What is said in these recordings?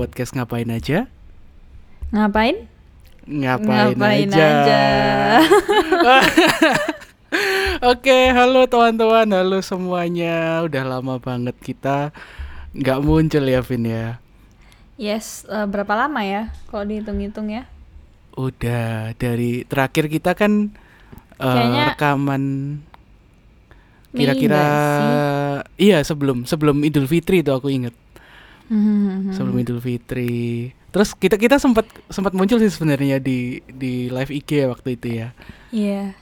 podcast ngapain aja? Ngapain? Ngapain, Ngapain aja? aja. Oke, halo teman-teman, halo semuanya. Udah lama banget kita nggak muncul ya, Vin ya. Yes, eh, berapa lama ya kalau dihitung-hitung ya? Udah dari terakhir kita kan Kayaknya rekaman kira-kira iya sebelum sebelum Idul Fitri itu aku inget Hmm. sebelum Idul Fitri. Terus kita kita sempat sempat muncul sih sebenarnya di di live IG ya waktu itu ya. Iya.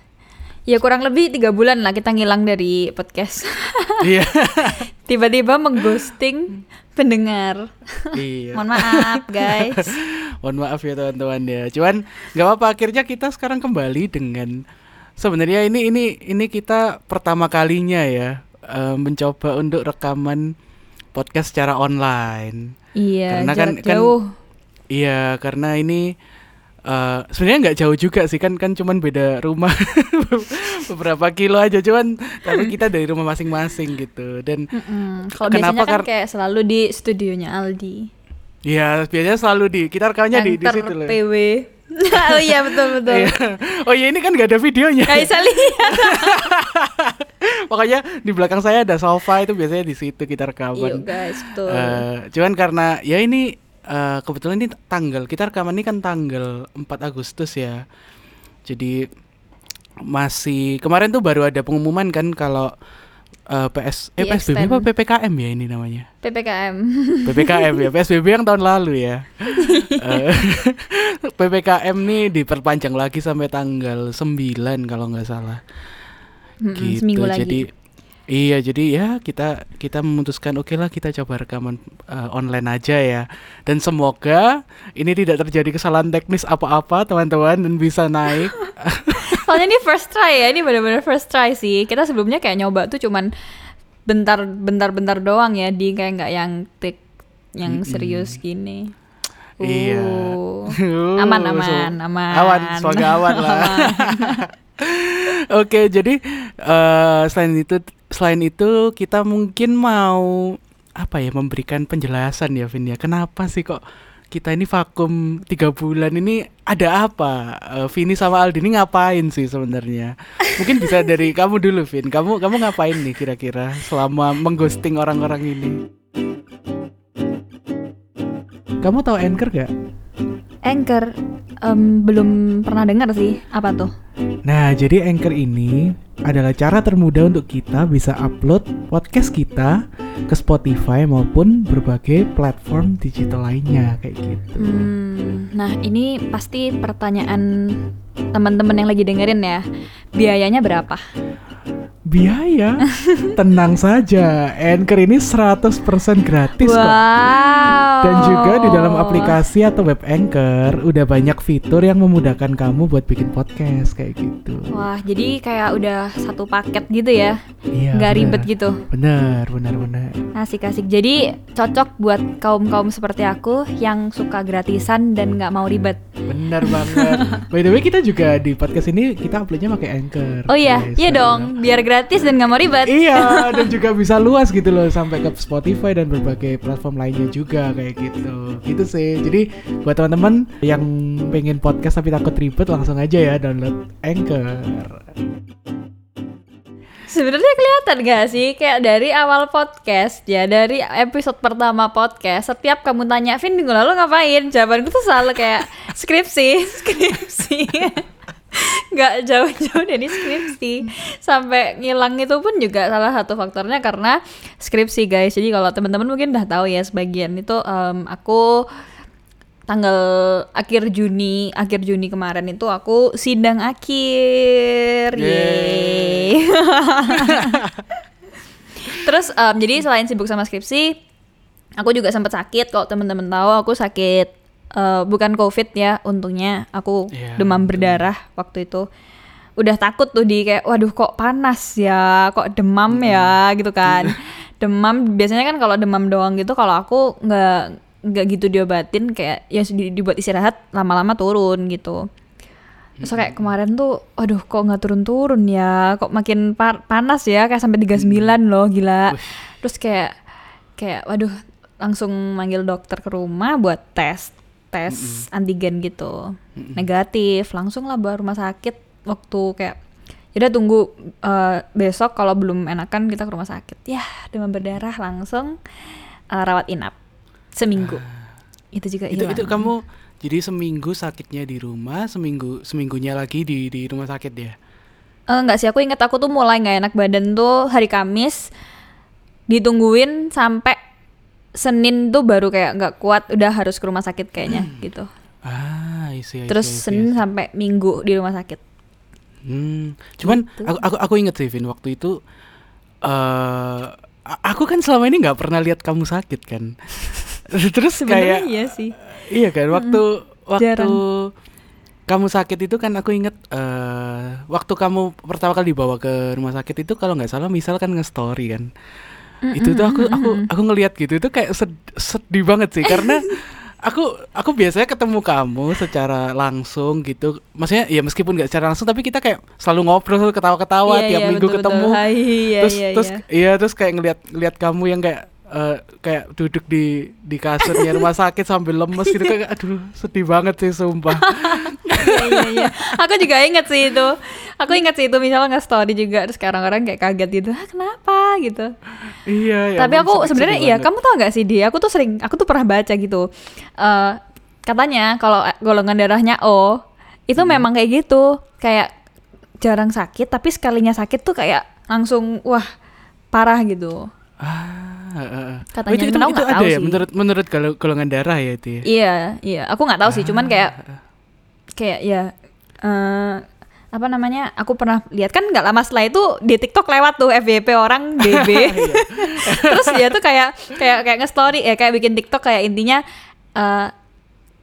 Ya kurang lebih tiga bulan lah kita ngilang dari podcast. Iya. Tiba-tiba mengghosting pendengar. iya. Mohon maaf guys. Mohon maaf ya teman-teman ya. Cuman nggak apa-apa akhirnya kita sekarang kembali dengan sebenarnya ini ini ini kita pertama kalinya ya eh, mencoba untuk rekaman podcast secara online. Iya, Karena kan- kan- jauh. Iya, karena ini eh sebenarnya nggak jauh juga sih kan kan cuman beda rumah beberapa kilo aja cuman tapi kita dari rumah masing-masing gitu dan. Kalau Kenapa biasanya kan kayak selalu di studionya Aldi. ya biasanya selalu di kita rekamnya di di situ loh. PW. oh iya betul betul. Iya. Oh iya ini kan nggak ada videonya. Gak bisa lihat. Makanya di belakang saya ada sofa itu biasanya di situ kita Iya rekaman. guys, betul. Eh, cuman karena ya ini eh, kebetulan ini tanggal kita rekaman ini kan tanggal 4 Agustus ya. Jadi masih kemarin tuh baru ada pengumuman kan kalau eh, PS eh PSBB extend. apa PPKM ya ini namanya. PPKM. PPKM ya PSBB yang tahun lalu ya Eh, PPKM nih diperpanjang lagi sampai tanggal 9 kalau nggak salah Mm-mm, gitu seminggu lagi. Iya jadi ya kita kita memutuskan oke lah kita coba rekaman eh, online aja ya dan semoga ini tidak terjadi kesalahan teknis apa-apa teman-teman dan bisa naik Soalnya ini first try ya, ini benar-benar first try sih. Kita sebelumnya kayak nyoba tuh cuman bentar bentar bentar doang ya di kayak nggak yang take yang serius gini. Iya. Uh. Aman, Uh, aman, so- aman. Aman, semoga aman lah. Oke, jadi eh, selain itu selain itu kita mungkin mau apa ya memberikan penjelasan ya Vin ya. Kenapa sih kok kita ini vakum tiga bulan ini ada apa? Eh, Vini sama Aldi ini ngapain sih sebenarnya? Mungkin bisa dari kamu dulu Vin. Kamu kamu ngapain nih kira-kira selama mengghosting orang-orang ini? Kamu tahu Anchor gak? Anchor em, belum pernah dengar sih apa tuh? Nah, jadi Anchor ini adalah cara termudah untuk kita bisa upload podcast kita ke Spotify maupun berbagai platform digital lainnya kayak gitu. Hmm, nah ini pasti pertanyaan teman-teman yang lagi dengerin ya. Biayanya berapa? Biaya, tenang saja. Anchor ini 100% gratis kok. wow. Dan juga di dalam aplikasi atau web Anchor udah banyak fitur yang memudahkan kamu buat bikin podcast kayak gitu. Wah, jadi kayak udah satu paket gitu ya. Iya. Nggak bener. ribet gitu. Bener, bener, bener. Asik-asik. Jadi cocok buat kaum-kaum seperti aku yang suka gratisan dan nggak mau ribet. Bener banget. By the way kita juga di podcast ini kita uploadnya pakai Anchor. Oh iya, guys. iya Nah, dong. Biar gratis dan nggak mau ribet. Iya, dan juga bisa luas gitu loh sampai ke Spotify dan berbagai platform lainnya juga kayak gitu. Gitu sih. Jadi buat teman-teman yang pengen podcast tapi takut ribet langsung aja ya download Anchor. Sebenarnya kelihatan gak sih? Kayak dari awal podcast ya dari episode pertama podcast setiap kamu tanya Vin minggu lalu ngapain? Jawabanku tuh selalu kayak skripsi skripsi. Nggak jauh-jauh dari skripsi. Sampai ngilang itu pun juga salah satu faktornya karena skripsi guys. Jadi kalau teman-teman mungkin udah tahu ya sebagian itu em, aku tanggal akhir Juni akhir Juni kemarin itu aku sidang akhir. Yeay. Terus em, jadi selain sibuk sama skripsi aku juga sempat sakit. Kalau teman-teman tahu aku sakit eh, bukan covid ya untungnya aku Iya, demam betul. berdarah waktu itu. Udah takut tuh di kayak waduh kok panas ya kok demam ya gitu kan. Demam biasanya kan kalau demam doang gitu kalau aku nggak nggak gitu diobatin kayak ya di- dibuat istirahat lama-lama turun gitu. Terus kayak kemarin tuh, aduh kok nggak turun-turun ya, kok makin par- panas ya, kayak sampai 39 loh, gila. Terus kayak, kayak, waduh, langsung manggil dokter ke rumah buat tes tes antigen gitu. Negatif langsung lah bawa rumah sakit waktu kayak udah tunggu eh, besok kalau belum enakan kita ke rumah sakit. Ya demam berdarah langsung eh, rawat inap seminggu itu juga Ah. itu hilang. itu kamu jadi seminggu sakitnya di rumah seminggu seminggunya lagi di di rumah sakit ya Eh, enggak sih, aku ingat aku tuh mulai nggak enak badan tuh hari Kamis ditungguin sampai Senin tuh baru kayak nggak kuat, udah harus ke rumah sakit kayaknya gitu. ah isi Terus Senin sampai Minggu di rumah sakit. Hmm, cuman Gitu. aku aku aku inget sih Vin waktu itu eh a- aku kan selama ini nggak pernah lihat kamu sakit kan. Terus Sebenarnya kayak iya sih. iya kan waktu waktu jarang. kamu sakit itu kan aku inget eh waktu kamu pertama kali dibawa ke rumah sakit itu kalau nggak salah misal kan nge-story kan. itu tuh aku aku aku ngelihat gitu itu kayak sed- sedih banget sih karena aku aku biasanya ketemu kamu secara langsung gitu maksudnya ya meskipun nggak secara langsung tapi kita kayak selalu ngobrol ketawa-ketawa Iya, tiap iya, minggu betul, ketemu betul. Hai, iya, terus iya, terus iya. iya terus kayak ngelihat ngelihat kamu yang kayak eh, kayak duduk di di kasurnya rumah sakit sambil lemes gitu kayak aduh sedih banget sih sumpah iya iya iya. Aku juga inget sih itu. Aku inget sih itu misalnya nge story juga terus sekarang orang kayak kaget gitu. Ah, kenapa gitu. iya ya Tapi aku sebenarnya iya, banget. kamu tau gak sih dia? Aku tuh sering, aku tuh pernah baca gitu. eh katanya kalau golongan darahnya O itu Hmm. memang kayak gitu, kayak jarang sakit, tapi sekalinya sakit tuh kayak langsung wah parah gitu. ah Katanya, itu itu, itu nggak ada tahu ya sih. menurut menurut gol- golongan darah ya itu ya Iya, iya. Aku nggak tahu sih, cuman kayak Ah. kayak ya eh apa namanya? Aku pernah lihat kan nggak lama setelah itu di TikTok lewat tuh FYP orang DB. Iya. Terus dia tuh kayak kayak kayak nge-story ya kayak bikin TikTok kayak intinya eh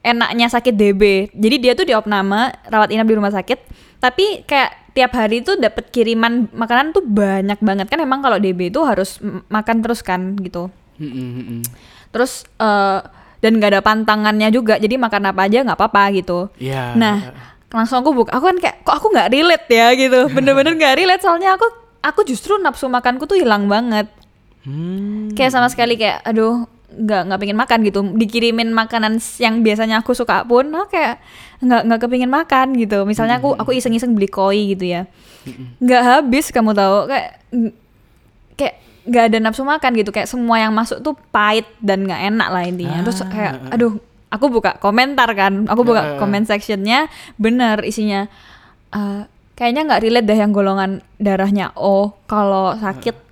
enaknya sakit DB. Jadi dia tuh di opname rawat inap di rumah sakit, tapi kayak tiap hari tuh dapat kiriman makanan tuh banyak banget kan emang kalau DB itu harus makan terus kan gitu. Mm, mm, mm, mm. Terus eh dan nggak ada pantangannya juga, jadi makan apa aja nggak apa-apa gitu. Iya. Nah, langsung aku buka, aku kan kayak kok aku nggak relate ya gitu, bener-bener nggak relate soalnya aku aku justru nafsu makanku tuh hilang banget, Hmm. kayak sama sekali kayak aduh nggak nggak pengen makan gitu, dikirimin makanan yang biasanya aku suka pun, aku kayak nggak nggak kepingin makan gitu. Misalnya aku aku iseng-iseng beli koi gitu ya, nggak habis kamu tahu. Kayak kayak nggak ada nafsu makan gitu. Kayak semua yang masuk tuh pahit dan nggak enak lah intinya. Terus Ah, kayak aduh aku buka komentar kan. Aku buka ah. comment sectionnya bener isinya eh, kayaknya nggak relate deh yang golongan darahnya O. Kalau sakit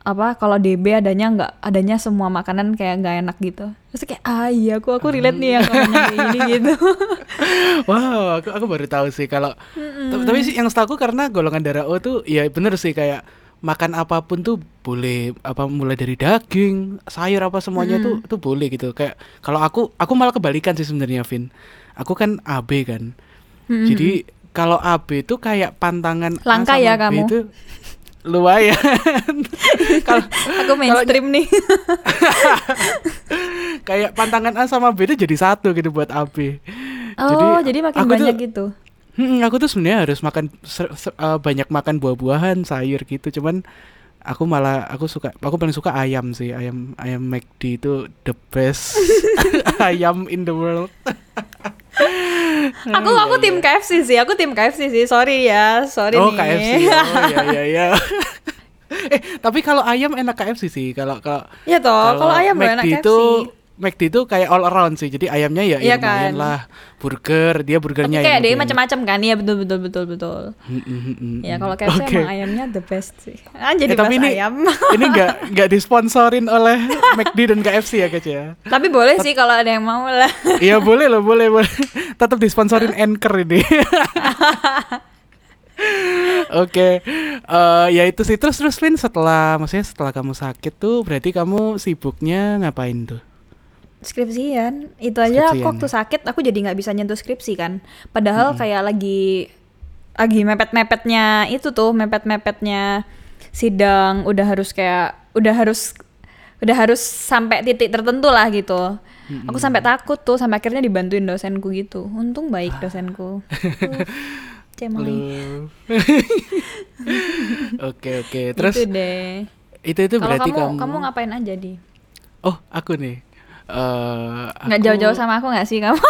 apa kalau DB adanya nggak adanya semua makanan kayak nggak enak gitu terus kayak ah iya aku aku relate nih yang kayak gini gitu Wow, aku aku baru tahu sih kalau tapi, tapi sih yang setahu aku karena golongan darah O tuh ya bener sih kayak makan apa pun tuh boleh apa mulai dari daging, sayur apa semuanya tuh tuh boleh gitu. Kayak kalau aku aku malah kebalikan sih sebenarnya Vin. Aku kan AB kan. Jadi kalau AB itu kayak pantangan A Langka sama ya B kamu. itu lumayan. kalau aku mainstream nih kayak pantangan A sama B itu jadi satu gitu buat AB. oh jadi, makin aku tuh- banyak gitu Hmm, aku tuh sebenarnya harus makan se- se- eh, banyak makan buah-buahan, sayur gitu. Cuman aku malah aku suka aku paling suka ayam sih. Ayam ayam McD itu the best ayam in the world. Aku aku tim KFC sih, aku tim KFC sih. Sorry ya, sorry oh, nih. KFC. Oh, iya iya iya. eh, tapi kalau ayam enak KFC sih. Kalau kalau Iya toh, kalau ayam enak KFC. itu McD itu kayak all around sih. Jadi ayamnya ya, Iya ya kan. lah. Burger, dia Tapi burgernya kayak yang dia enak. macam-macam kan, iya betul betul betul betul. Hmm, hmm, hmm, hmm, Ya kalau KFC Oke. emang ayamnya the best sih. Ah jadi Eh, tapi ini ayam. ini nggak nggak disponsorin oleh McD dan KFC ya guys ya. Tapi boleh sih kalau ada yang mau lah. Iya boleh loh boleh boleh. Tetap disponsorin Anchor ini. Oke, Eh, ya itu sih terus terus Vin setelah maksudnya setelah kamu sakit tuh berarti kamu sibuknya ngapain tuh? Skripsian, itu aja Skripsian, aku waktu sakit aku jadi nggak bisa nyentuh skripsi kan. Hmm. Padahal kayak lagi lagi mepet-mepetnya itu tuh, mepet-mepetnya sidang udah harus kayak udah harus udah harus sampai titik tertentu lah gitu. Aku sampai takut tuh, sampai akhirnya dibantuin dosenku gitu. Untung baik dosenku. Uh, Cemoy. Halo. Oke oke terus Gitu deh. itu itu berarti kamu, kamu, kamu ngapain aja di? Oh, aku nih. Eh, Nggak jauh-jauh sama aku nggak sih kamu?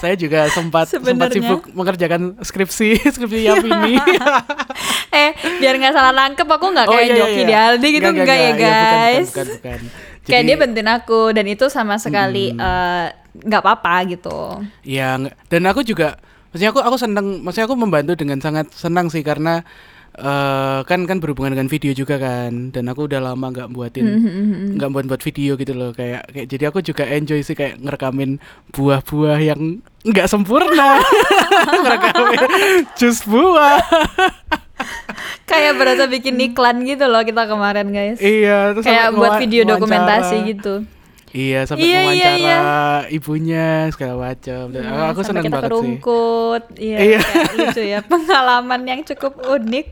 Saya juga sempat sempat Sebenarnya. sibuk mengerjakan skripsi skripsi Yavini. eh, biar nggak salah nangkep aku nggak Oh, kayak iya, iya, Joki iya. di Aldi gitu Nggak, enggak, nggak, ya nggak. Iya, bukan, guys. bukan, bukan, bukan. Kayak Jadi- dia bantuin aku dan itu sama sekali eh, nggak apa-apa gitu. Ya, dan aku juga maksudnya aku aku senang, maksudnya aku membantu dengan sangat senang sih karena eh kan kan berhubungan dengan video juga kan. Dan aku udah lama nggak Hmm, buatin nggak buat buat video gitu loh. Kayak kayak jadi aku juga enjoy sih kayak ngerekamin buah-buah yang nggak sempurna. Ngerekamin jus buah. Kayak berasa bikin iklan gitu loh kita kemarin guys. iya terus Kayak buat video dokumentasi gitu. Iya sampai Iya, iya, wawancara iya. ibunya segala macam Dan Hmm, aku kita banget sih kerungkut. Iya, Iya. kayak lucu ya. Pengalaman yang cukup unik.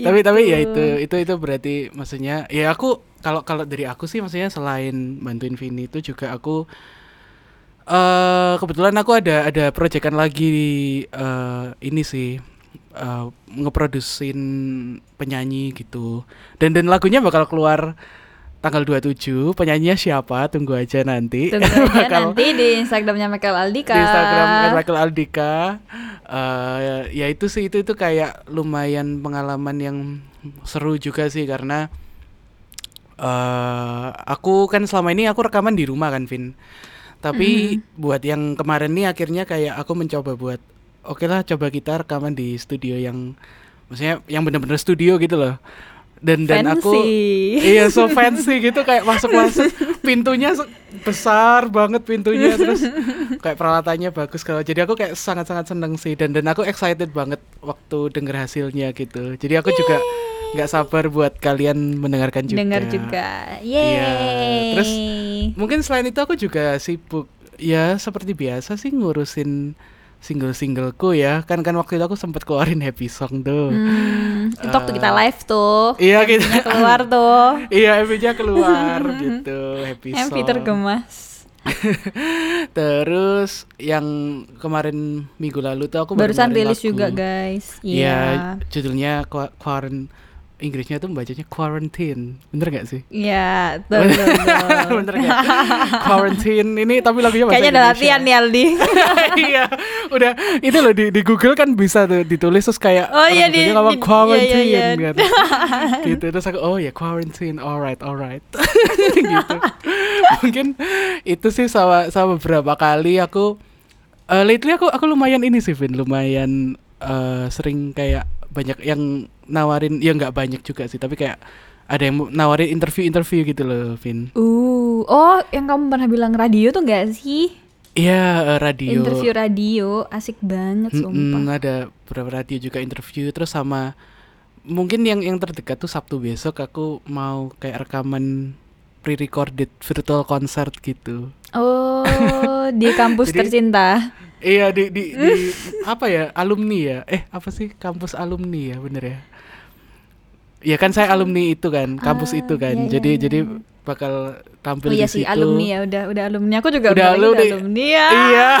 tapi tapi ya Gitu. itu itu itu berarti maksudnya ya aku kalau kalau dari aku sih maksudnya selain bantuin Vini itu juga aku eh kebetulan aku ada ada proyekan lagi eh ini sih eh ngeprodusin penyanyi gitu dan dan lagunya bakal keluar tanggal 27 penyanyinya siapa? Tunggu aja nanti. Tunggu aja Bakal- nanti di Instagramnya Michael Aldika. di Instagram Michael Aldika. Eh ya itu sih itu itu kayak lumayan pengalaman yang seru juga sih karena eh aku kan selama ini aku rekaman di rumah kan Vin. Tapi buat yang kemarin nih akhirnya kayak aku mencoba buat oke lah coba kita rekaman di studio yang maksudnya yang bener-bener studio gitu loh dan dan aku Fancy. iya so fancy gitu kayak masuk-masuk. Pintunya se- besar banget pintunya terus kayak peralatannya bagus kalau jadi aku kayak sangat-sangat seneng sih dan dan aku excited banget waktu denger hasilnya gitu. Jadi aku juga nggak sabar buat kalian mendengarkan juga. Dengar juga. Iya, terus mungkin selain itu aku juga sibuk ya seperti biasa sih ngurusin single-singleku ya kan kan waktu itu aku sempat keluarin happy song tuh Hmm, itu waktu kita Eh, live tuh. iya kita keluar tuh. Iya, MV-nya keluar gitu, happy MV song. tergemas. Terus yang kemarin minggu lalu tuh aku baru Barusan rilis juga guys. Iya, Iya. judulnya Qua- Quarant Inggrisnya tuh bacanya quarantine. Bener gak sih? Iya, betul, betul, betul. Bener gak? quarantine ini tapi lagunya bahasa Kayaknya ada latihan nih Aldi. iya, udah itu loh di, di Google kan bisa tuh ditulis terus kayak Oh, iya, di- ngomong di- quarantine iya, iya, iya. kan. gitu terus aku oh ya quarantine, alright, alright. gitu. Mungkin itu sih sama sama beberapa kali aku eh, lately aku aku lumayan ini sih Vin, lumayan eh, sering kayak banyak yang nawarin ya nggak banyak juga sih tapi kayak ada yang nawarin interview-interview gitu loh Vin. Uh, oh, yang kamu pernah bilang radio tuh gak sih? Iya, eh, radio. Interview radio, asik banget sumpah. ada beberapa radio juga interview terus sama mungkin yang yang terdekat tuh Sabtu besok aku mau kayak rekaman pre-recorded virtual concert gitu. Oh, di kampus Jadi- tercinta. Iya di di, di apa ya alumni ya? Eh apa sih kampus alumni ya bener ya? Ya kan saya alumni itu kan kampus Ah, itu kan. iya, iya, jadi iya. jadi bakal tampil Oh iya di sih situ. alumni ya, udah udah alumni. Aku juga Udah udah, alumni. ya. Iya.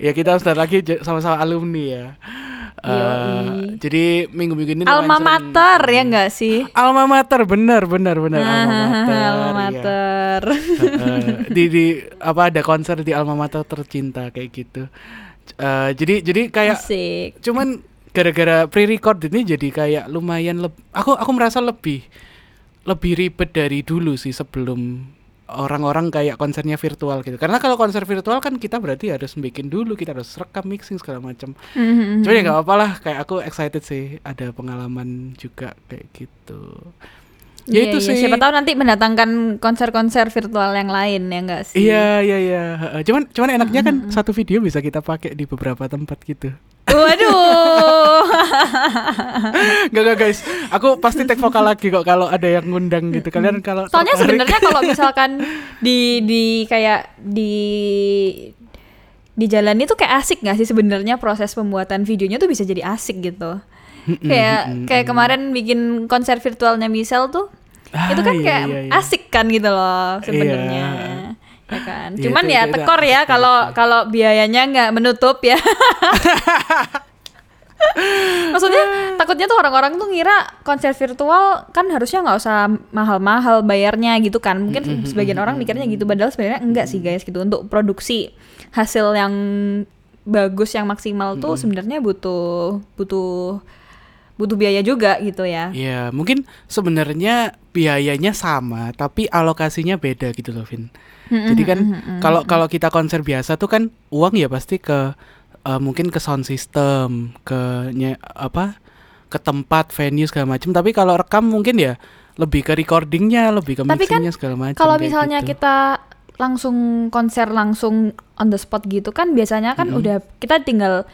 ya kita sebentar lagi sama-sama alumni ya. Eh, Yoi. jadi minggu-minggu ini Alma sering- mater ya enggak sih? Alma mater benar benar benar alma mater. Alma iya. di di apa ada konser di alma mater tercinta kayak gitu. Eh, jadi jadi kayak Asik. cuman gara-gara pre-record ini jadi kayak lumayan leb aku aku merasa lebih lebih ribet dari dulu sih sebelum orang-orang kayak konsernya virtual gitu karena kalau konser virtual kan kita berarti harus bikin dulu kita harus rekam mixing segala macam Mhm. Cuma ya nggak apa-apa lah, kayak aku excited sih ada pengalaman juga kayak gitu. Ya Iya, itu iya. sih. Siapa tahu nanti mendatangkan konser-konser virtual yang lain ya enggak sih? Iya iya iya. Cuman cuman enaknya kan satu video bisa kita pakai di beberapa tempat gitu. Waduh. Gak gak guys, aku pasti take vokal lagi kok kalau ada yang ngundang gitu. Kalian kalau Soalnya sebenarnya kalau misalkan di di kayak di di jalan itu kayak asik nggak sih sebenarnya proses pembuatan videonya tuh bisa jadi asik gitu. Kayak kayak kemarin bikin konser virtualnya Michelle tuh Ah, itu kan iya, kayak iya, iya. asik kan gitu loh sebenarnya. Iya. Ya kan. Iya, Cuman itu- ya itu- itu tekor asik ya kalau kalau biayanya nggak menutup ya. Maksudnya takutnya tuh orang-orang tuh ngira konser virtual kan harusnya nggak usah mahal-mahal bayarnya gitu kan. Mungkin sebagian orang mikirnya gitu padahal sebenarnya enggak sih guys gitu. Untuk produksi hasil yang bagus yang maksimal tuh sebenarnya butuh butuh butuh biaya juga gitu ya. Ya, mungkin sebenarnya biayanya sama, tapi alokasinya beda gitu loh, Vin. Jadi kan kalau kalau kita konser biasa tuh kan uang ya pasti ke eh, mungkin ke sound system, ke nye- apa? ke tempat venue segala macam. Tapi kalau rekam mungkin ya lebih ke recordingnya, lebih ke Tapi kan mixingnya segala macam. Kalau misalnya gitu. kita langsung konser langsung on the spot gitu kan biasanya kan udah kita tinggal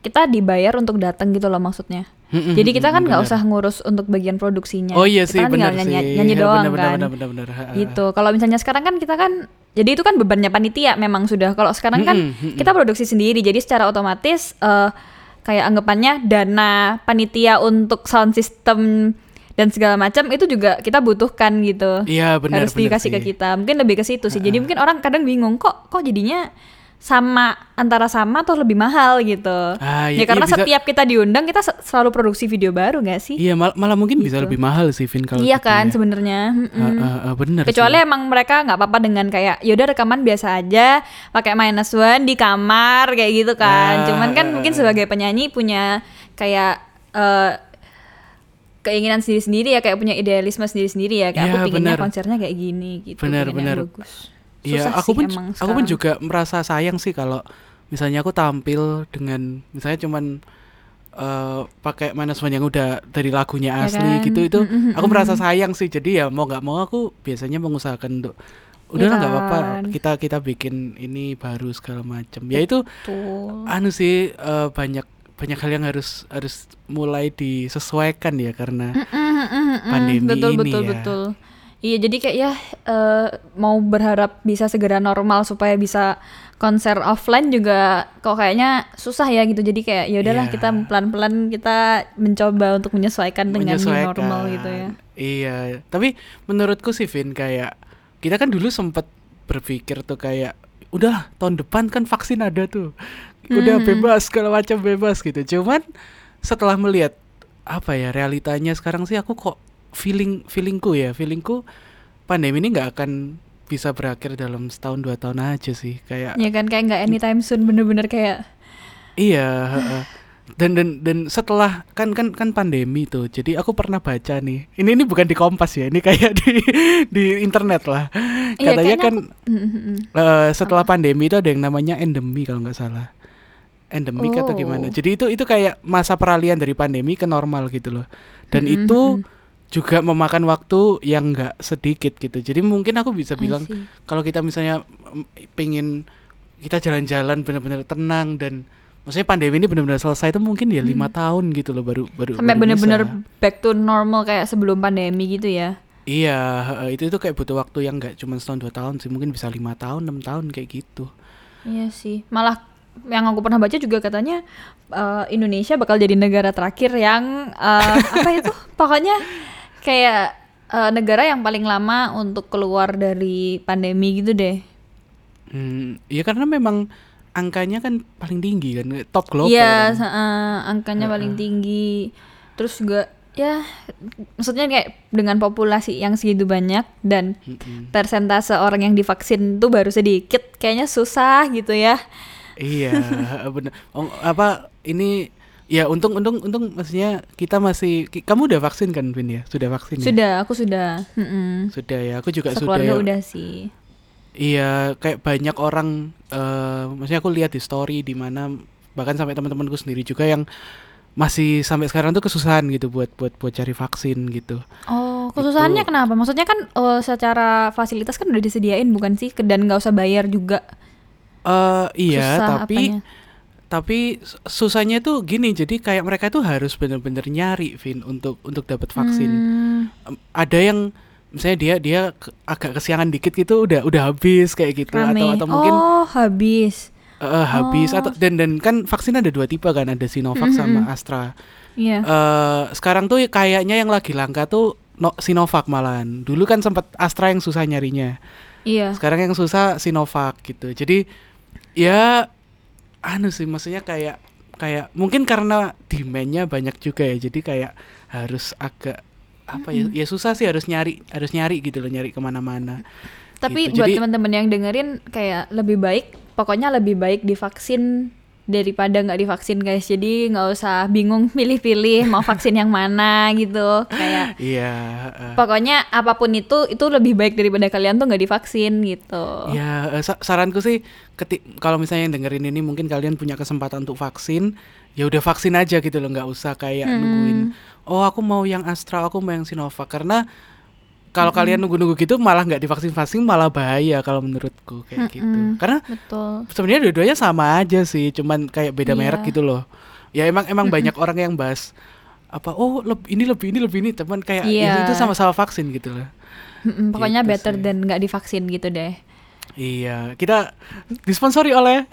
kita dibayar untuk datang gitu loh maksudnya. Mm-mm, Jadi kita kan nggak usah ngurus untuk bagian produksinya. Oh iya Kita sih, kan tinggal benar nyanyi, sih. nyanyi Ya, doang benar, kan. benar, benar. Ha, ha. Gitu. Kalau misalnya sekarang kan kita kan jadi itu kan bebannya panitia memang sudah. Kalau sekarang kan kita produksi sendiri. Jadi secara otomatis eh, kayak anggapannya dana panitia untuk sound system dan segala macam itu juga kita butuhkan gitu. Iya, benar, Harus benar dikasih ke sih. kita. Mungkin lebih ke situ sih. Jadi mungkin orang kadang bingung kok kok jadinya sama antara sama atau lebih mahal gitu. Ah, ya iya, karena iya, bisa- setiap kita diundang kita se- selalu produksi video baru nggak sih? Iya, mal- malah mungkin bisa Gitu. lebih mahal sih, Vin kalau iya gitu kan ya. sebenarnya. Mm-mm. Ah, ah, ah, benar Kecuali sih. emang mereka nggak apa-apa dengan kayak yaudah rekaman biasa aja pakai minus one di kamar kayak gitu kan. Ah, Cuman kan mungkin sebagai penyanyi punya kayak eh, keinginan sendiri-sendiri ya kayak punya idealisme sendiri-sendiri ya kayak Iya, aku pinginnya benar. konsernya kayak gini gitu. Benar. bagus. Iya, aku sih pun emang aku pun juga merasa sayang sih kalau misalnya aku tampil dengan misalnya cuman eh, pakai one yang udah dari lagunya Ya asli kan? gitu itu aku merasa sayang sih. Jadi ya mau nggak mau aku biasanya mengusahakan untuk udah Iya nggak apa-apa kan? kita kita bikin ini baru segala macam ya itu anu sih eh, banyak banyak hal yang harus harus mulai disesuaikan ya karena pandemi betul ini betul ya. betul iya jadi kayak ya eh, mau berharap bisa segera normal supaya bisa konser offline juga kok kayaknya susah ya gitu jadi kayak ya udahlah Iya. kita pelan pelan kita mencoba untuk menyesuaikan dengan menyesuaikan. normal gitu ya Iya, tapi menurutku sih Vin kayak kita kan dulu sempet berpikir tuh kayak udah tahun depan kan vaksin ada tuh. Udah Hmm. bebas segala macam bebas gitu. Cuman setelah melihat apa ya realitanya sekarang sih aku kok feeling feelingku ya, feelingku pandemi ini nggak akan bisa berakhir dalam setahun dua tahun aja sih kayak ya kan kayak nggak anytime soon bener-bener kayak Iya, heeh. dan dan dan setelah kan kan kan pandemi tuh. Jadi aku pernah baca nih. Ini ini bukan di Kompas ya, ini kayak di di internet lah. Iya, Katanya kan Mm-mm. eh, setelah pandemi itu ada yang namanya endemi kalau nggak salah. Endemik atau Oh. gimana. Jadi itu itu kayak masa peralihan dari pandemi ke normal gitu loh. Dan Mm-mm, itu mm-mm. Juga memakan waktu yang nggak sedikit gitu. Jadi mungkin aku bisa bilang kalau kita misalnya mm, pengen kita jalan-jalan benar-benar tenang dan maksudnya pandemi ini benar-benar selesai itu mungkin ya lima tahun gitu loh baru baru sampai bisa. back to normal kayak sebelum pandemi gitu ya iya itu itu kayak butuh waktu yang nggak cuma setahun dua tahun sih mungkin bisa lima tahun enam tahun kayak gitu Iya sih, malah yang aku pernah baca juga katanya eh, Indonesia bakal jadi negara terakhir yang eh, apa itu? Pokoknya kayak eh, negara yang paling lama untuk keluar dari pandemi gitu deh. hmm, ya karena memang angkanya kan paling tinggi kan top global Iya, kan. eh, angkanya paling tinggi. Terus juga ya maksudnya kayak dengan populasi yang segitu banyak dan Mm-mm. persentase orang yang divaksin tuh baru sedikit, kayaknya susah gitu ya. iya benar oh, apa ini ya untung untung untung maksudnya kita masih kamu udah vaksin kan Vin ya sudah vaksin ya? Sudah, aku sudah. Mm-mm. sudah ya aku juga sudah Sekeluarga ya. udah sih. Iya, kayak banyak orang, eh maksudnya aku lihat di story di mana bahkan sampai teman-temanku sendiri juga yang masih sampai sekarang tuh kesusahan gitu buat buat buat cari vaksin gitu. Oh, kesusahannya Itu- kenapa? Maksudnya kan eh, secara fasilitas kan udah disediain bukan sih? Dan nggak usah bayar juga. Eh iya, Susah tapi apanya? Tapi su- susahnya tuh gini, jadi kayak mereka tuh harus bener-bener nyari, Vin, untuk untuk dapat vaksin. Hmm, Ada yang misalnya dia dia agak kesiangan dikit gitu udah udah habis kayak gitu rame. atau atau mungkin oh, habis. eh, habis Oh. atau dan dan kan vaksin ada dua tipe kan, ada Sinovac sama Astra. Iya. eh sekarang tuh kayaknya yang lagi langka tuh no, Sinovac malahan. Dulu kan sempat Astra yang susah nyarinya. Iya. Sekarang yang susah Sinovac gitu. Jadi ya anu sih maksudnya kayak kayak mungkin karena demandnya banyak juga ya jadi kayak harus agak apa ya ya susah sih harus nyari harus nyari gitu loh nyari ke mana-mana Tapi Gitu. buat teman-teman yang dengerin kayak lebih baik, pokoknya lebih baik divaksin daripada nggak divaksin guys. Jadi nggak usah bingung pilih-pilih mau vaksin yang mana gitu. Kayak iya eh, pokoknya apa pun itu itu lebih baik daripada kalian tuh nggak divaksin gitu. Ya, eh, sa- saranku sih ketik kalau misalnya yang dengerin ini mungkin kalian punya kesempatan untuk vaksin, ya udah vaksin aja gitu loh, nggak usah kayak Hmm. nungguin. Oh, aku mau yang Astra, aku mau yang Sinovac karena kalau kalian nunggu-nunggu gitu malah nggak divaksin-vaksin malah bahaya kalau menurutku kayak gitu. Mm-mm. Karena Betul. sebenarnya dua-duanya sama aja sih, cuman kayak beda Iya. merek gitu loh. Ya emang emang banyak orang yang bahas apa oh leb- ini lebih ini lebih ini teman kayak ya Iya. itu sama-sama vaksin gitu loh. Mm-mm, pokoknya Gitu better sih. dan nggak divaksin gitu deh. Iya, kita disponsori oleh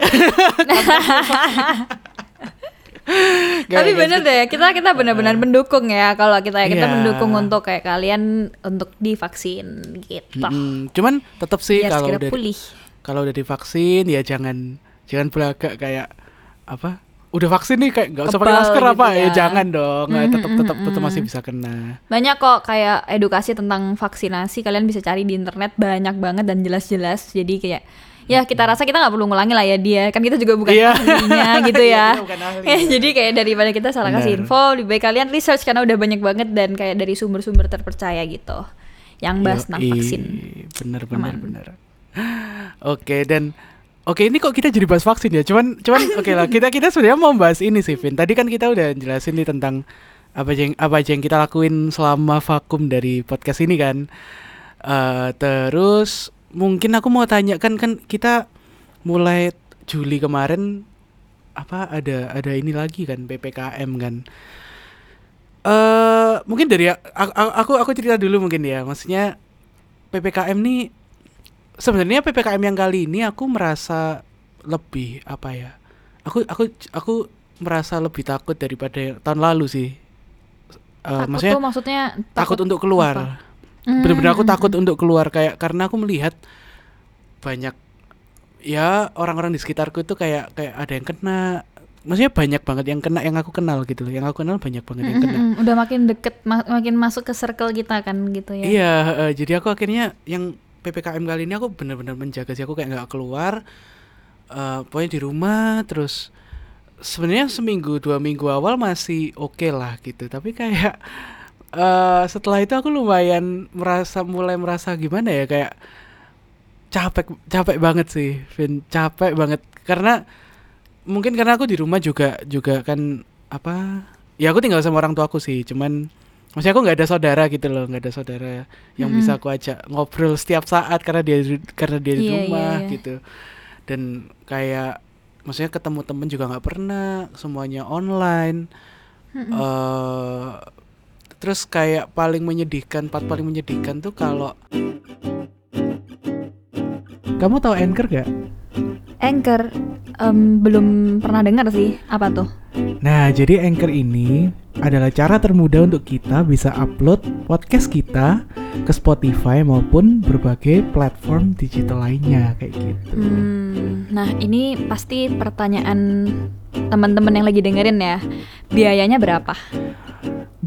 Tapi bener deh, kita kita benar-benar mendukung ya kalau kita kita Iya. mendukung untuk kayak kalian untuk divaksin gitu. Mm-mm. Cuman tetap sih Biar kalau udah pulih. kalau udah divaksin ya jangan jangan belagak kayak apa? Udah vaksin nih kayak nggak usah pakai masker gitu apa? Ya ya. jangan dong. Mm, tetap mm, tetap tetap mm. masih bisa kena. Banyak kok kayak edukasi tentang vaksinasi kalian bisa cari di internet banyak banget dan jelas-jelas. Jadi kayak ya kita rasa kita nggak perlu ngulangi lah ya dia kan kita juga bukan Iya. ahlinya gitu Iya, ya. bukan ahli, Ya, jadi kayak daripada kita salah kasih info, lebih baik kalian research karena udah banyak banget dan kayak dari sumber-sumber terpercaya gitu. Yang bahas tentang vaksin. Bener bener Aman. bener. Oke dan oke ini kok kita jadi bahas vaksin ya? Cuman cuman oke lah kita kita sebenarnya mau bahas ini sih Vin. Tadi kan kita udah jelasin nih tentang apa aja yang apa aja yang kita lakuin selama vakum dari podcast ini kan. Eh terus mungkin aku mau tanya kan kan kita mulai Juli kemarin apa ada ada ini lagi kan PPKM kan. Eh mungkin dari a- a- aku aku cerita dulu mungkin ya. Maksudnya PPKM nih sebenarnya PPKM yang kali ini aku merasa lebih apa ya? Aku aku aku merasa lebih takut daripada tahun lalu sih. Eh, takut maksudnya tuh maksudnya takut, untuk keluar. apa? Hmm, Bener-bener aku hmm, takut untuk keluar kayak karena aku melihat banyak ya orang-orang di sekitarku itu kayak kayak ada yang kena. Maksudnya banyak banget yang kena yang aku kenal gitu loh. Yang aku kenal banyak banget yang Mm, kena mm, mm. udah makin deket ma- makin masuk ke circle kita kan gitu ya? Iya, eh, jadi aku akhirnya yang PPKM kali ini aku benar-benar menjaga sih. Aku kayak nggak keluar, eh pokoknya di rumah terus sebenarnya seminggu dua minggu awal masih oke lah gitu, tapi kayak eh setelah itu aku lumayan merasa mulai merasa gimana ya kayak capek capek banget sih, Vin capek banget karena mungkin karena aku di rumah juga juga kan apa ya aku tinggal sama orang tuaku sih, cuman Maksudnya aku nggak ada saudara gitu loh, nggak ada saudara yang Mm-mm. bisa aku ajak ngobrol setiap saat karena dia di- karena dia di Iya, iya, rumah iya. gitu. Dan kayak maksudnya ketemu temen juga nggak pernah, semuanya online. Mm-mm. eh terus kayak paling menyedihkan, part paling menyedihkan tuh kalau kamu tahu Anchor gak? Anchor em, belum pernah dengar sih apa tuh Nah, jadi Anchor ini adalah cara termudah untuk kita bisa upload podcast kita ke Spotify maupun berbagai platform digital lainnya kayak gitu. Hmm, nah ini pasti pertanyaan teman-teman yang lagi dengerin ya biayanya berapa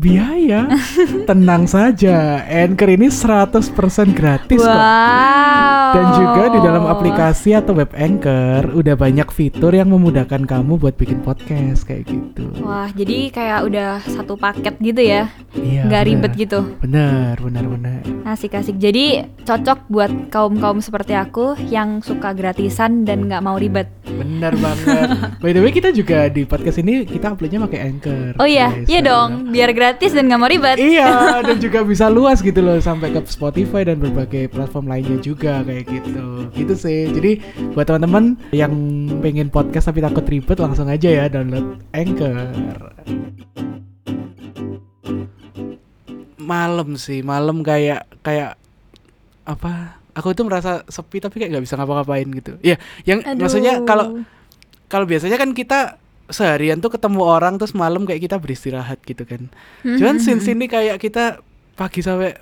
Biaya? Tenang saja, Anchor ini 100% gratis kok. wow Dan juga di dalam aplikasi atau web Anchor udah banyak fitur yang memudahkan kamu buat bikin podcast kayak gitu. wah jadi kayak udah satu paket gitu ya Iya. nggak benar. ribet gitu Benar, benar, benar. asik-asik jadi cocok buat kaum kaum seperti aku yang suka gratisan dan nggak mau ribet Benar banget. By the way, kita juga di podcast ini kita uploadnya pakai Anchor. oh iya guys. iya dong biar gratis dan nggak mau ribet Iya, dan juga bisa luas gitu loh sampai ke Spotify dan berbagai platform lainnya juga kayak gitu. Gitu sih. Jadi buat teman-teman yang pengen podcast tapi takut ribet langsung aja ya download Anchor. Malam sih, malam kayak kayak apa? Aku tuh merasa sepi tapi kayak nggak bisa ngapa-ngapain gitu. Iya, yang maksudnya Aduh. kalau kalau biasanya kan kita seharian tuh ketemu orang terus malam kayak kita beristirahat gitu kan. Cuman Mhm. scene ini kayak kita pagi sampai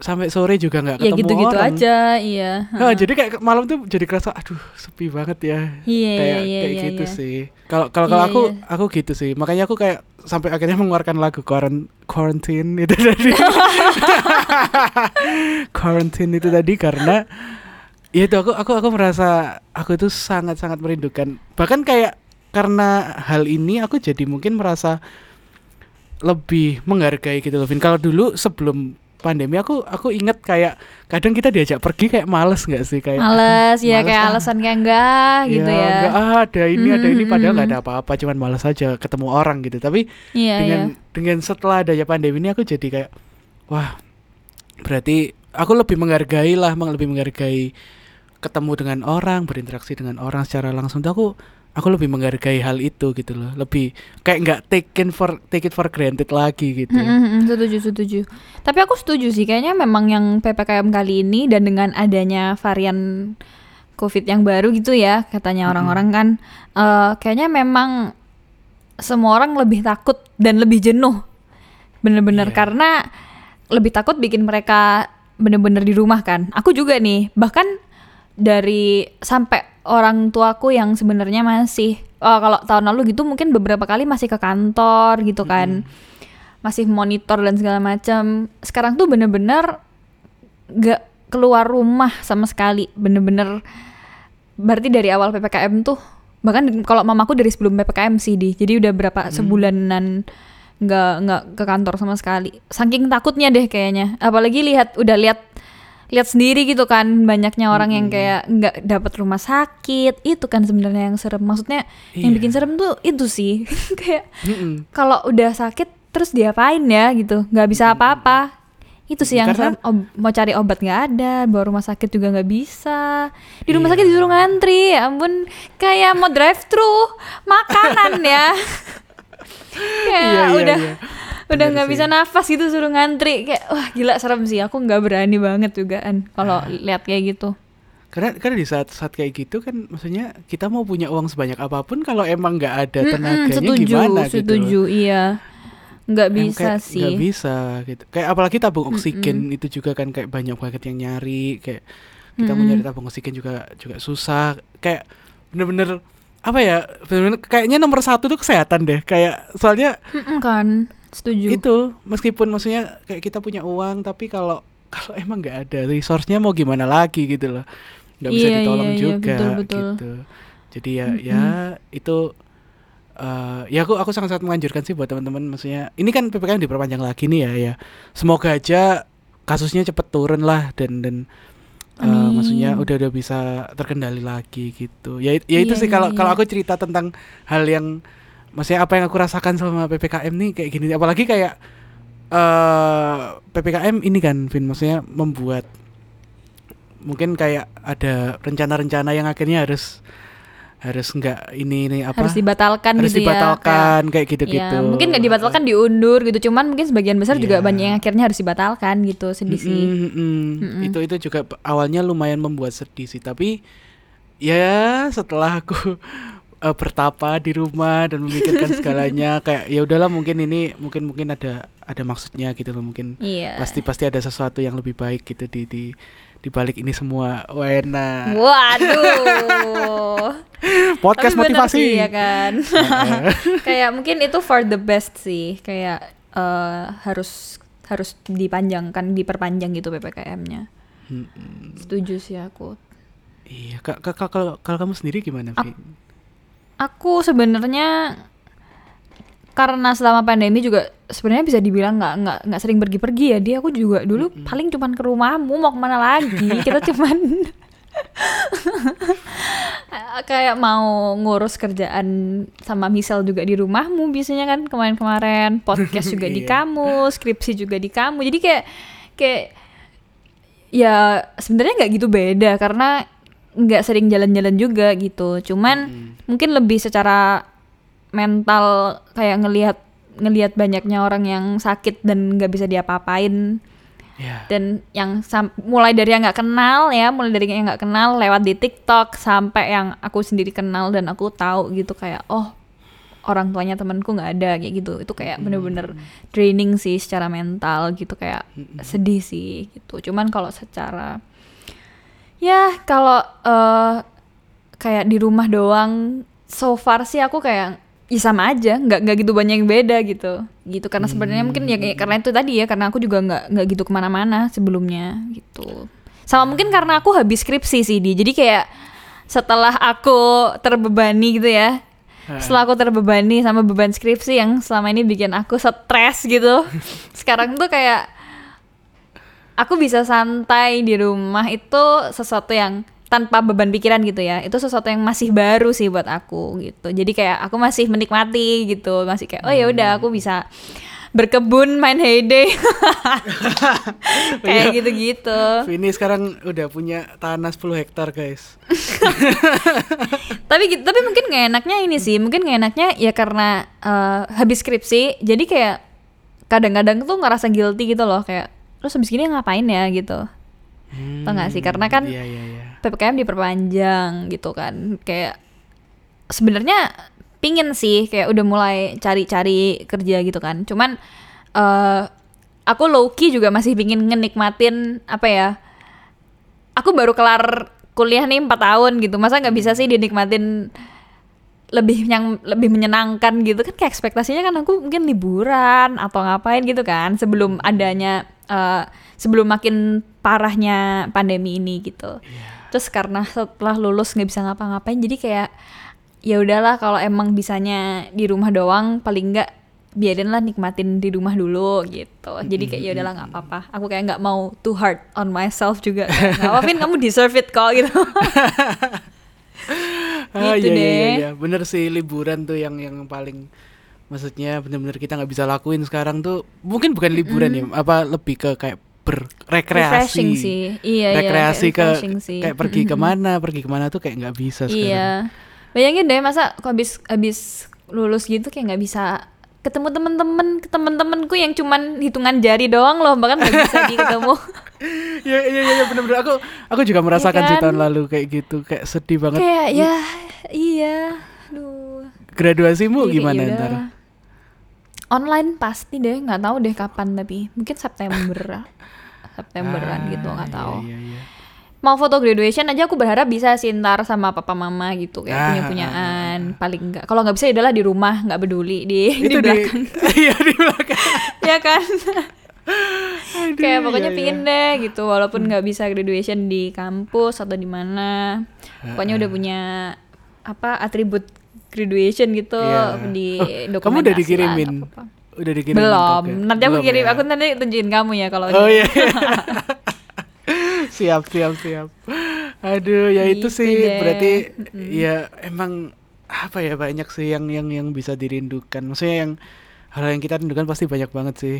sampai sore juga nggak ya ketemu gitu-gitu orang. aja iya Nah, jadi kayak malam tuh jadi kerasa aduh sepi banget ya. Iya, kayak iya, kayak iya, gitu iya. sih. Kalau kalau kalau Iya, aku iya. aku gitu sih. Makanya aku kayak sampai akhirnya mengeluarkan lagu quarant- quarantine itu tadi. quarantine itu tadi karena ya itu aku aku aku merasa aku itu sangat sangat merindukan. Bahkan kayak karena hal ini aku jadi mungkin merasa lebih menghargai gitu loh Vin. Kalau dulu sebelum pandemi aku aku inget kayak kadang kita diajak pergi kayak males nggak sih? Kayak males ya males kayak ah. alasan kayak enggak gitu ya. enggak, ah, ada ini ada ini padahal nggak ada apa-apa cuman malas aja ketemu orang gitu. Tapi iya dengan iya. dengan setelah adanya pandemi ini aku jadi kayak wah berarti aku lebih menghargai lah lebih menghargai ketemu dengan orang berinteraksi dengan orang secara langsung. Tuh aku aku lebih menghargai hal itu gitu loh. Lebih kayak nggak taken for take it for granted lagi gitu. Mm, mm, mm, setuju setuju. Tapi aku setuju sih kayaknya memang yang ppkm kali ini dan dengan adanya varian covid yang baru gitu ya katanya orang-orang kan eh, kayaknya memang semua orang lebih takut dan lebih jenuh. Bener-bener Iya. karena lebih takut bikin mereka bener-bener di rumah kan. Aku juga nih bahkan dari sampai orang tuaku yang sebenarnya masih oh, kalau tahun lalu gitu mungkin beberapa kali masih ke kantor gitu kan. Masih monitor dan segala macam sekarang tuh bener-bener gak keluar rumah sama sekali. Bener-bener berarti dari awal ppkm tuh bahkan kalau mamaku dari sebelum ppkm sih di. Jadi udah berapa sebulanan nggak nggak ke kantor sama sekali. Saking takutnya deh kayaknya. Apalagi lihat udah lihat lihat sendiri gitu kan banyaknya orang yang kayak nggak dapat rumah sakit itu kan sebenarnya yang serem. Maksudnya yang Iya. bikin serem tuh itu sih. Kayak Mm-mm. kalau udah sakit terus diapain ya gitu. Nggak bisa apa-apa. Itu sih yang Karena- serem. Mau cari obat nggak ada bawa rumah sakit juga nggak bisa. Di rumah Iya. sakit disuruh ngantri ya ampun. Kayak mau drive thru makanan ya. Kayak Iya, iya, udah iya. Udah Bener nggak bisa nafas gitu suruh ngantri kayak wah gila serem sih aku nggak berani banget juga kan kalau Ah. lihat kayak gitu Karena karena di saat saat kayak gitu kan maksudnya kita mau punya uang sebanyak apa pun kalau emang nggak ada tenaganya setuju gimana gitu. setuju iya nggak bisa kayak sih nggak bisa gitu. Kayak apalagi tabung oksigen itu juga kan kayak banyak banget yang nyari kayak kita mau nyari tabung oksigen juga juga susah. Kayak bener-bener apa ya? Bener-bener kayaknya nomor satu tuh kesehatan deh. Kayak soalnya Mm-mm kan setuju itu meskipun maksudnya kayak kita punya uang tapi kalau kalau emang nggak ada resource-nya mau gimana lagi gitu loh. nggak bisa Iya, ditolong iya, iya, juga betul, betul. gitu. Jadi ya ya itu eh ya aku aku sangat-sangat menganjurkan sih buat teman-teman maksudnya ini kan PPKM diperpanjang lagi nih ya ya. Semoga aja kasusnya cepet turun lah dan dan eh, Amin. maksudnya udah udah bisa terkendali lagi gitu. Ya ya itu Iya, sih iya, kalau kalau iya. aku cerita tentang hal yang maksudnya apa yang aku rasakan selama PPKM nih kayak gini apalagi kayak eh PPKM ini kan Vin maksudnya membuat mungkin kayak ada rencana-rencana yang akhirnya harus harus nggak ini nih apa harus dibatalkan harus gitu ya kayak- dibatalkan kayak gitu-gitu. Ya, mungkin nggak dibatalkan diundur gitu, cuman mungkin sebagian besar juga Iya. banyak yang akhirnya harus dibatalkan gitu, sedih sih. Mm-mm, mm-mm. Itu itu juga awalnya lumayan membuat sedih sih, tapi ya setelah aku eh, bertapa di rumah dan memikirkan segalanya kayak ya udahlah mungkin ini mungkin mungkin ada ada maksudnya gitu loh mungkin Iya. pasti pasti ada sesuatu yang lebih baik gitu di di di balik ini semua. Wena. Waduh. Podcast Tapi motivasi. sih, ya kan. Kayak mungkin itu for the best sih, kayak eh, harus harus dipanjangkan, diperpanjang gitu ppkm-nya. Mm-mm. Setuju sih aku. Iya, Kak, kalau kalau kamu sendiri gimana, Vi? Aku sebenarnya karena selama pandemi juga sebenarnya bisa dibilang nggak nggak nggak sering pergi-pergi ya. Dia aku juga dulu paling cuman ke rumahmu mau ke mana lagi? Kita cuman kayak mau ngurus kerjaan sama misal juga di rumahmu biasanya kan kemarin-kemarin. Podcast juga di Iya. kamu skripsi juga di kamu. Jadi kayak kayak ya sebenarnya nggak gitu beda karena nggak sering jalan-jalan juga gitu. Cuman mungkin lebih secara mental kayak ngelihat ngelihat banyaknya orang yang sakit dan nggak bisa diapa-apain. Ya. dan yang sam- mulai dari yang nggak kenal ya mulai dari yang nggak kenal lewat di TikTok sampai yang aku sendiri kenal dan aku tahu gitu kayak oh orang tuanya temanku nggak ada kayak gitu. Itu kayak bener-bener draining sih secara mental gitu kayak sedih sih gitu. Cuman kalau secara ya kalau eh, kayak di rumah doang so far sih aku kayak ya sama aja nggak nggak gitu banyak yang beda gitu. Gitu karena sebenarnya mungkin ya kayak- karena itu tadi ya karena aku juga nggak nggak gitu ke mana-mana sebelumnya gitu. Sama mungkin karena aku habis skripsi sih di. Jadi kayak setelah aku terbebani gitu ya setelah aku terbebani sama beban skripsi yang selama ini bikin aku stres gitu. Sekarang tuh kayak aku bisa santai di rumah itu sesuatu yang tanpa beban pikiran gitu ya. Itu sesuatu yang masih baru sih buat aku gitu. Jadi kayak aku masih menikmati gitu. Masih kayak oh ya udah aku bisa berkebun main heyday kayak gitu-gitu. Vini sekarang udah punya tanah 10 hektar guys. tapi gitu- tapi mungkin nggak enaknya ini sih. Mungkin nggak enaknya ya karena eh, habis skripsi. Jadi kayak kadang-kadang tuh ngerasa guilty gitu loh. Kayak terus habis gini ngapain ya gitu. Tau nggak sih? Karena kan Iya iya iya. ppkm diperpanjang gitu kan. Kayak sebenarnya pingin sih kayak udah mulai cari-cari kerja gitu kan. Cuman eh aku low key juga masih pingin ngenikmatin apa ya aku baru kelar kuliah nih empat tahun gitu. Masa nggak bisa sih dinikmatin lebih yang lebih menyenangkan gitu? Kan kayak ekspektasinya kan aku mungkin liburan atau ngapain gitu kan sebelum adanya eh, sebelum makin parahnya pandemi ini gitu. Terus karena setelah lulus nggak bisa ngapa-ngapain jadi kayak ya udahlah kalau emang bisanya di rumah doang paling nggak biarin lah nikmatin di rumah dulu gitu. Jadi kayak ya udahlah nggak apa-apa. Aku kayak nggak mau too hard on myself juga nggak apa Vin kamu deserve it kok gitu. Ah, Gitu iya, iya, deh. iya. Bener sih liburan tuh yang yang paling maksudnya bener-bener kita nggak bisa lakuin sekarang tuh mungkin bukan liburan ya apa lebih ke kayak berrekreasi sih. Iya rekreasi iya, kayak ke sih. kayak pergi ke mana pergi ke mana tuh kayak nggak bisa sekarang. Iya. Bayangin deh masa kok habis habis lulus gitu kayak nggak bisa ketemu temen-temen temen-temenku yang cuman hitungan jari doang loh bahkan nggak bisa ketemu Iya iya iya bener-bener. Aku aku juga merasakan sih kan? tahun lalu kayak gitu kayak sedih banget. Kayak ya iya aduh. Graduasimu Jadi gimana ya ntar. Online pasti deh nggak tahu deh kapan tapi mungkin September. Septemberan gitu Ah, nggak iya, tahu. iya, iya. mau foto graduation aja aku berharap bisa sih ntar sama papa mama gitu kayak Ah, punya punyaan. paling enggak kalau nggak bisa ya udahlah di rumah nggak peduli di di itu di belakang. iya di belakang. Ya kan? Aduh, kayak pokoknya iya, pingin deh gitu walaupun nggak bisa graduation di kampus atau di mana. Pokoknya udah punya apa atribut graduation gitu Iya. di Oh, dokumentasi kamu udah dikirimin? udah dikirimin belum. juga? nanti aku Belum kirim. ya? aku nanti tunjukin kamu ya kalau oh iya. Siap siap siap. Aduh ya itu Gitu sih. deh. berarti ya emang apa ya banyak sih yang yang yang bisa dirindukan. Maksudnya yang hal yang kita rindukan pasti banyak banget sih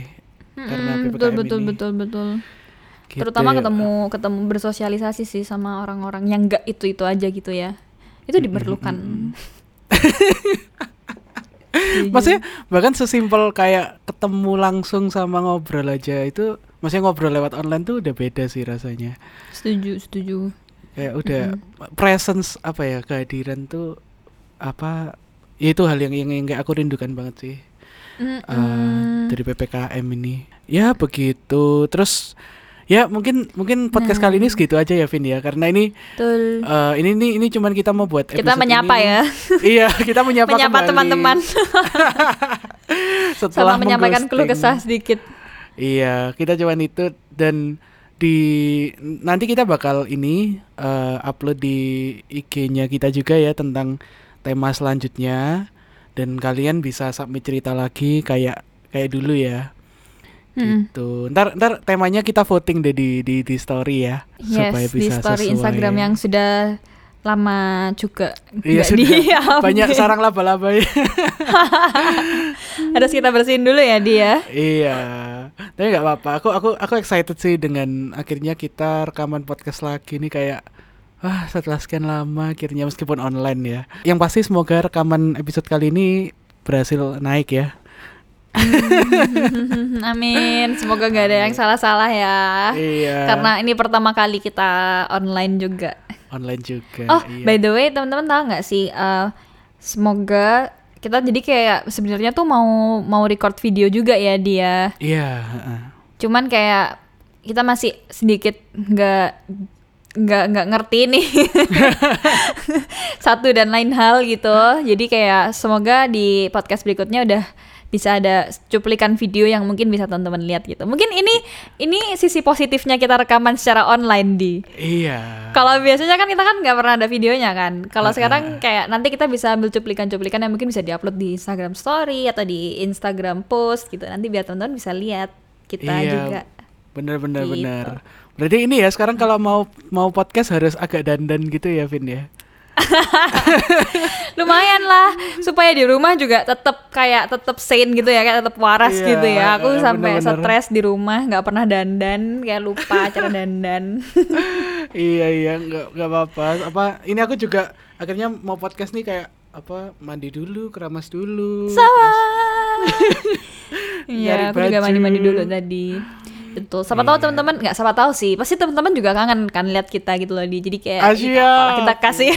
karena Mm-mm, ppkm betul betul ini. betul betul Gitu terutama ya. ketemu ketemu bersosialisasi sih sama orang-orang yang nggak itu itu aja gitu ya. Itu diperlukan. maksudnya bahkan sesimpel kayak ketemu langsung sama ngobrol aja itu maksudnya ngobrol lewat online tuh udah beda sih rasanya. Setuju setuju. Kayak udah presence apa ya kehadiran tuh apa ya itu hal yang yang, yang aku rindukan banget sih. Mm-mm. eh, dari ppkm ini. Ya begitu. Terus ya mungkin mungkin podcast kali Nah. ini segitu aja ya Vin ya. Karena ini betul. eh, ini ini ini cuman kita mau buat kita menyapa ini- ya. Iya kita menyapa menyapa teman-teman. Setelah sama menyampaikan keluh kesah sedikit. Iya, kita cuman itu dan di nanti kita bakal ini eh, upload di IG-nya kita juga ya tentang tema selanjutnya. Dan kalian bisa submit cerita lagi kayak kayak dulu ya. Mm. Gitu. Ntar ntar temanya kita voting deh di di, di story ya yes di story sesuai. Instagram yang sudah lama juga Iya sudah banyak sarang laba-laba ya. harus kita bersihin dulu ya dia iya. Tapi nggak apa-apa. Aku aku aku excited sih dengan akhirnya kita rekaman podcast lagi nih kayak Wah setelah sekian lama akhirnya meskipun online ya Yang pasti semoga rekaman episode kali ini berhasil naik ya amin semoga nggak ada yang salah-salah ya Iya karena ini pertama kali kita online juga online juga oh iya. by the way teman-teman tahu nggak sih eh, semoga kita jadi kayak sebenarnya tuh mau mau record video juga ya dia. Iya. Cuman kayak kita masih sedikit nggak nggak nggak ngerti nih satu dan lain hal gitu. Jadi kayak semoga di podcast berikutnya udah bisa ada cuplikan video yang mungkin bisa teman-teman lihat gitu. Mungkin ini ini sisi positifnya kita rekaman secara online di. Iya. Kalau biasanya kan kita kan nggak pernah ada videonya kan. Kalau sekarang kayak nanti kita bisa ambil cuplikan-cuplikan yang mungkin bisa diupload di Instagram Story atau di Instagram Post gitu. Nanti biar teman-teman bisa lihat kita Iya. juga. Bener bener Gitu. bener. Berarti ini ya sekarang kalau mau mau podcast harus agak dandan gitu ya, Vin ya. Lumayan lah supaya di rumah juga tetap kayak tetap sane gitu ya, kayak tetap waras Iya, gitu ya. Aku eh, sampai stres di rumah nggak pernah dandan, kayak lupa cara dandan. iya iya nggak nggak apa-apa. Apa ini aku juga akhirnya mau podcast nih kayak apa mandi dulu, keramas dulu. Sama. Iya, aku juga baju. mandi-mandi dulu tadi. Betul. Siapa tahu Iya. teman-teman nggak siapa tahu sih. Pasti teman-teman juga kangen kan lihat kita gitu loh di. Jadi kayak Ah, "Ih, siap. apalah, kita kasih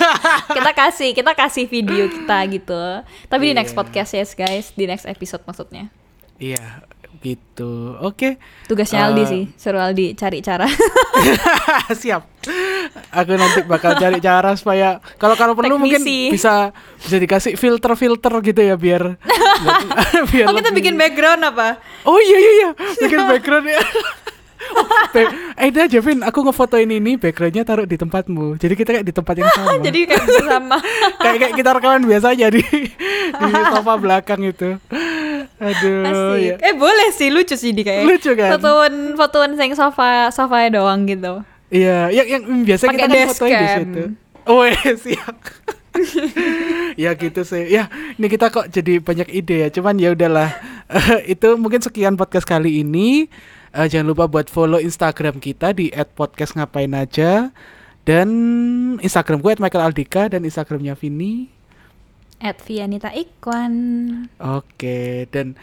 kita kasih kita kasih video kita gitu. Tapi di next Iya. podcast ya guys, di next episode maksudnya. Iya, gitu. Oke. Tugasnya Eh, Aldi sih, suruh Aldi cari cara. Siap. Aku nanti bakal cari cara supaya kalau kalau perlu mungkin Teknisi. bisa bisa dikasih filter-filter gitu ya biar biar oh kita bikin background apa? Oh iya iya iya, bikin background ya. Oh, eh itu aja Vin, aku ngefotoin ini backgroundnya taruh di tempatmu. Jadi kita kayak di tempat yang sama. Jadi kayak bersama. kayak kayak kita rekaman biasa aja di di sofa belakang itu. Aduh Asik. ya. Eh boleh sih lucu sih di kayak. Lucu kan? Fotoan fotoan sing sofa sofa doang gitu. Iya, yang yang biasa kita kan fotoin di dashcam. situ. Oh iya, siap. ya gitu sih. Ya, ini kita kok jadi banyak ide ya. Cuman ya udahlah. Eh, itu mungkin sekian podcast kali ini. Eh, jangan lupa buat follow Instagram kita di @podcastngapain aja dan Instagram gue @michaelaldika dan Instagramnya Vini. At Vianita Ikwan. Oke, dan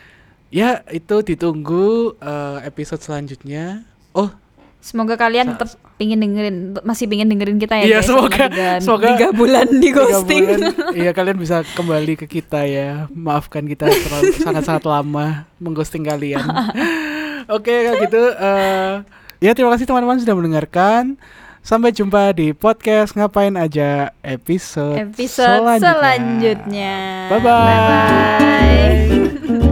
ya itu ditunggu eh, episode selanjutnya. Oh, Semoga kalian tetap pingin dengerin masih pingin dengerin kita ya Iya, guys semoga- tiga, semoga tiga bulan di ghosting. bulan, Iya kalian bisa kembali ke kita ya. Maafkan kita terlalu sangat-sangat lama mengghosting kalian. Oke kalau gitu. eh, ya terima kasih teman-teman sudah mendengarkan. Sampai jumpa di podcast ngapain aja episode Episode selanjutnya. Bye-bye. Bye-bye.